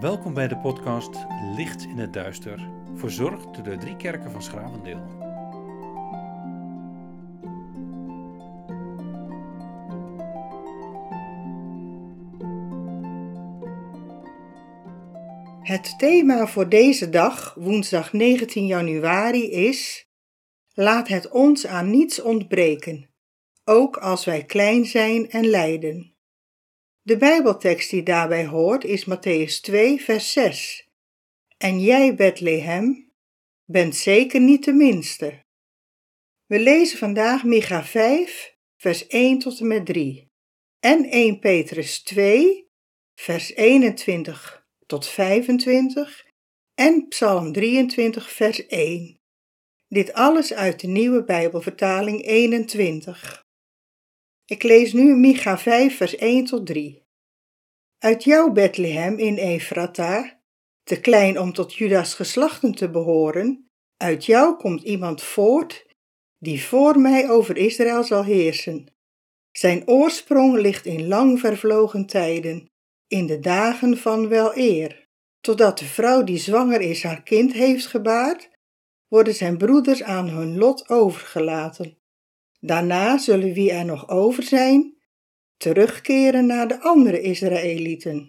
Welkom bij de podcast Licht in het Duister, verzorgd door de drie kerken van Schravendeel. Het thema voor deze dag, woensdag 19 januari, is: Laat het ons aan niets ontbreken, ook als wij klein zijn en lijden. De Bijbeltekst die daarbij hoort is Matthäus 2, vers 6. En jij, Bethlehem, bent zeker niet de minste. We lezen vandaag Micha 5, vers 1 tot en met 3 en 1 Petrus 2, vers 21 tot 25 en Psalm 23, vers 1. Dit alles uit de nieuwe Bijbelvertaling 21. Ik lees nu Micha 5, vers 1 tot 3. Uit jouw Bethlehem in Efrata, te klein om tot Judas geslachten te behoren, uit jou komt iemand voort die voor mij over Israël zal heersen. Zijn oorsprong ligt in lang vervlogen tijden, in de dagen van wel eer. Totdat de vrouw die zwanger is haar kind heeft gebaard, worden zijn broeders aan hun lot overgelaten. Daarna zullen wie er nog over zijn, terugkeren naar de andere Israëlieten.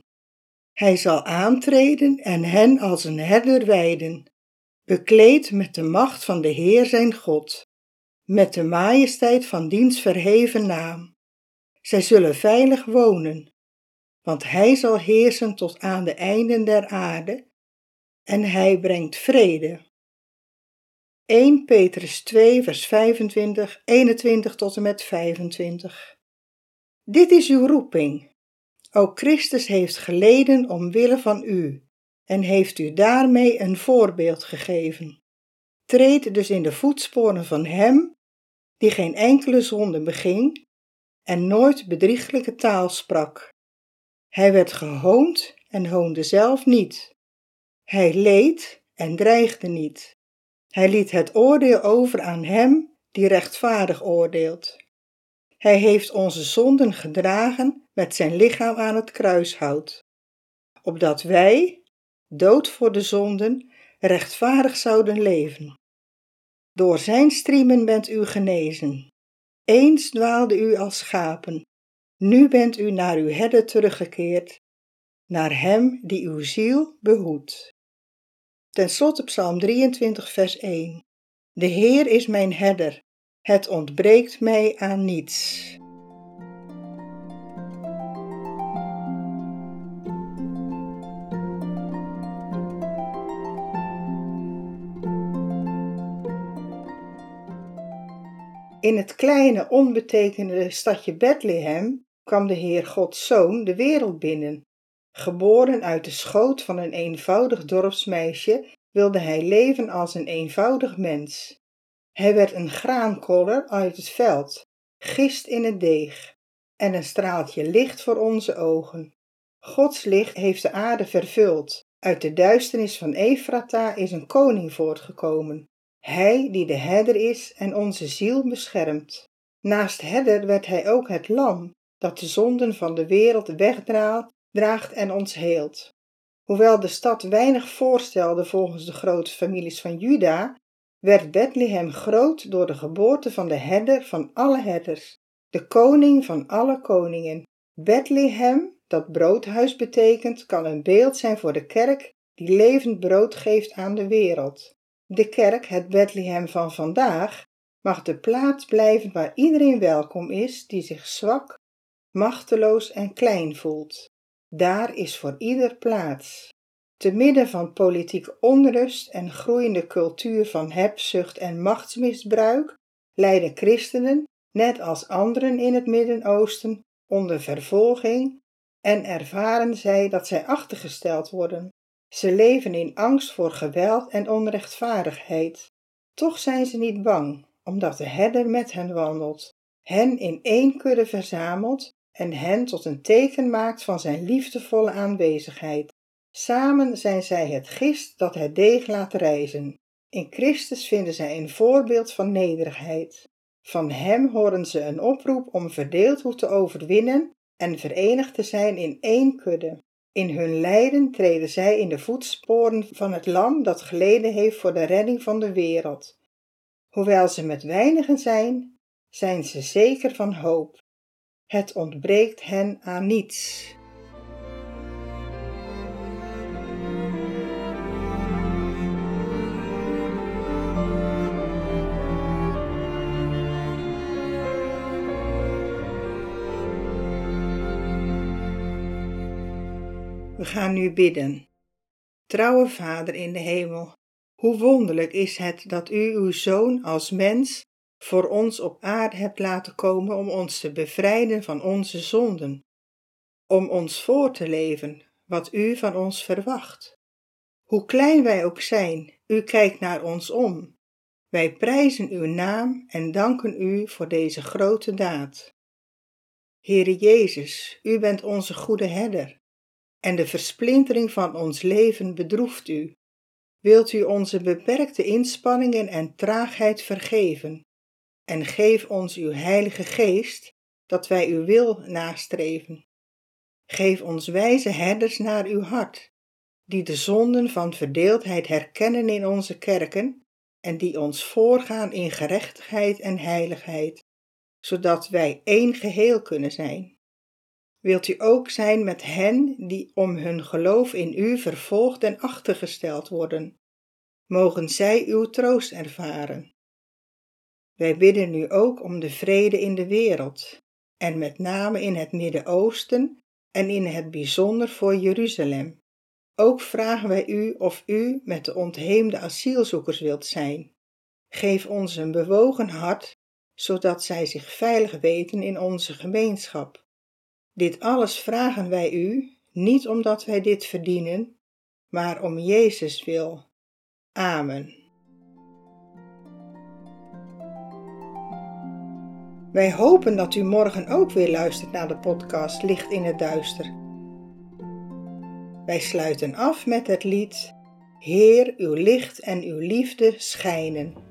Hij zal aantreden en hen als een herder weiden, bekleed met de macht van de Heer zijn God, met de majesteit van diens verheven naam. Zij zullen veilig wonen, want hij zal heersen tot aan de einden der aarde, en hij brengt vrede. 1 Petrus 2, vers 25, 21 tot en met 25. Dit is uw roeping. Ook Christus heeft geleden omwille van u en heeft u daarmee een voorbeeld gegeven. Treed dus in de voetsporen van Hem, die geen enkele zonde beging en nooit bedrieglijke taal sprak. Hij werd gehoond en hoonde zelf niet. Hij leed en dreigde niet. Hij liet het oordeel over aan Hem die rechtvaardig oordeelt. Hij heeft onze zonden gedragen met zijn lichaam aan het kruishout, opdat wij, dood voor de zonden, rechtvaardig zouden leven. Door zijn striemen bent u genezen. Eens dwaalde u als schapen, nu bent u naar uw herder teruggekeerd, naar hem die uw ziel behoedt. Ten slotte Psalm 23, vers 1. De Heer is mijn herder, het ontbreekt mij aan niets. In het kleine, onbetekenende stadje Bethlehem kwam de Heer Gods Zoon de wereld binnen. Geboren uit de schoot van een eenvoudig dorpsmeisje, wilde hij leven als een eenvoudig mens. Hij werd een graankoller uit het veld, gist in het deeg, en een straaltje licht voor onze ogen. Gods licht heeft de aarde vervuld. Uit de duisternis van Efrata is een koning voortgekomen. Hij die de herder is en onze ziel beschermt. Naast herder werd hij ook het lam, dat de zonden van de wereld wegdraagt draagt en ons heelt. Hoewel de stad weinig voorstelde volgens de grote families van Juda, werd Bethlehem groot door de geboorte van de herder van alle herders, de koning van alle koningen. Bethlehem, dat broodhuis betekent, kan een beeld zijn voor de kerk die levend brood geeft aan de wereld. De kerk, het Bethlehem van vandaag, mag de plaats blijven waar iedereen welkom is die zich zwak, machteloos en klein voelt. Daar is voor ieder plaats. Te midden van politieke onrust en groeiende cultuur van hebzucht en machtsmisbruik lijden christenen, net als anderen in het Midden-Oosten, onder vervolging en ervaren zij dat zij achtergesteld worden. Ze leven in angst voor geweld en onrechtvaardigheid. Toch zijn ze niet bang, omdat de herder met hen wandelt, hen in één kudde verzamelt en hen tot een teken maakt van zijn liefdevolle aanwezigheid. Samen zijn zij het gist dat het deeg laat rijzen. In Christus vinden zij een voorbeeld van nederigheid. Van Hem horen ze een oproep om verdeeldheid te overwinnen en verenigd te zijn in één kudde. In hun lijden treden zij in de voetsporen van het lam dat geleden heeft voor de redding van de wereld. Hoewel ze met weinigen zijn, zijn ze zeker van hoop. Het ontbreekt hen aan niets. We gaan nu bidden. Trouwe Vader in de hemel, hoe wonderlijk is het dat U uw Zoon als mens voor ons op aarde hebt laten komen om ons te bevrijden van onze zonden, om ons voor te leven wat U van ons verwacht. Hoe klein wij ook zijn, U kijkt naar ons om. Wij prijzen Uw naam en danken U voor deze grote daad. Heere Jezus, U bent onze goede herder en de versplintering van ons leven bedroeft u. Wilt u onze beperkte inspanningen en traagheid vergeven en geef ons uw Heilige Geest, dat wij uw wil nastreven. Geef ons wijze herders naar uw hart, die de zonden van verdeeldheid herkennen in onze kerken en die ons voorgaan in gerechtigheid en heiligheid, zodat wij één geheel kunnen zijn. Wilt u ook zijn met hen die om hun geloof in u vervolgd en achtergesteld worden? Mogen zij uw troost ervaren. Wij bidden u ook om de vrede in de wereld, en met name in het Midden-Oosten en in het bijzonder voor Jeruzalem. Ook vragen wij u of u met de ontheemde asielzoekers wilt zijn. Geef ons een bewogen hart, zodat zij zich veilig weten in onze gemeenschap. Dit alles vragen wij u, niet omdat wij dit verdienen, maar om Jezus wil. Amen. Wij hopen dat u morgen ook weer luistert naar de podcast Licht in het Duister. Wij sluiten af met het lied Heer, uw licht en uw liefde schijnen.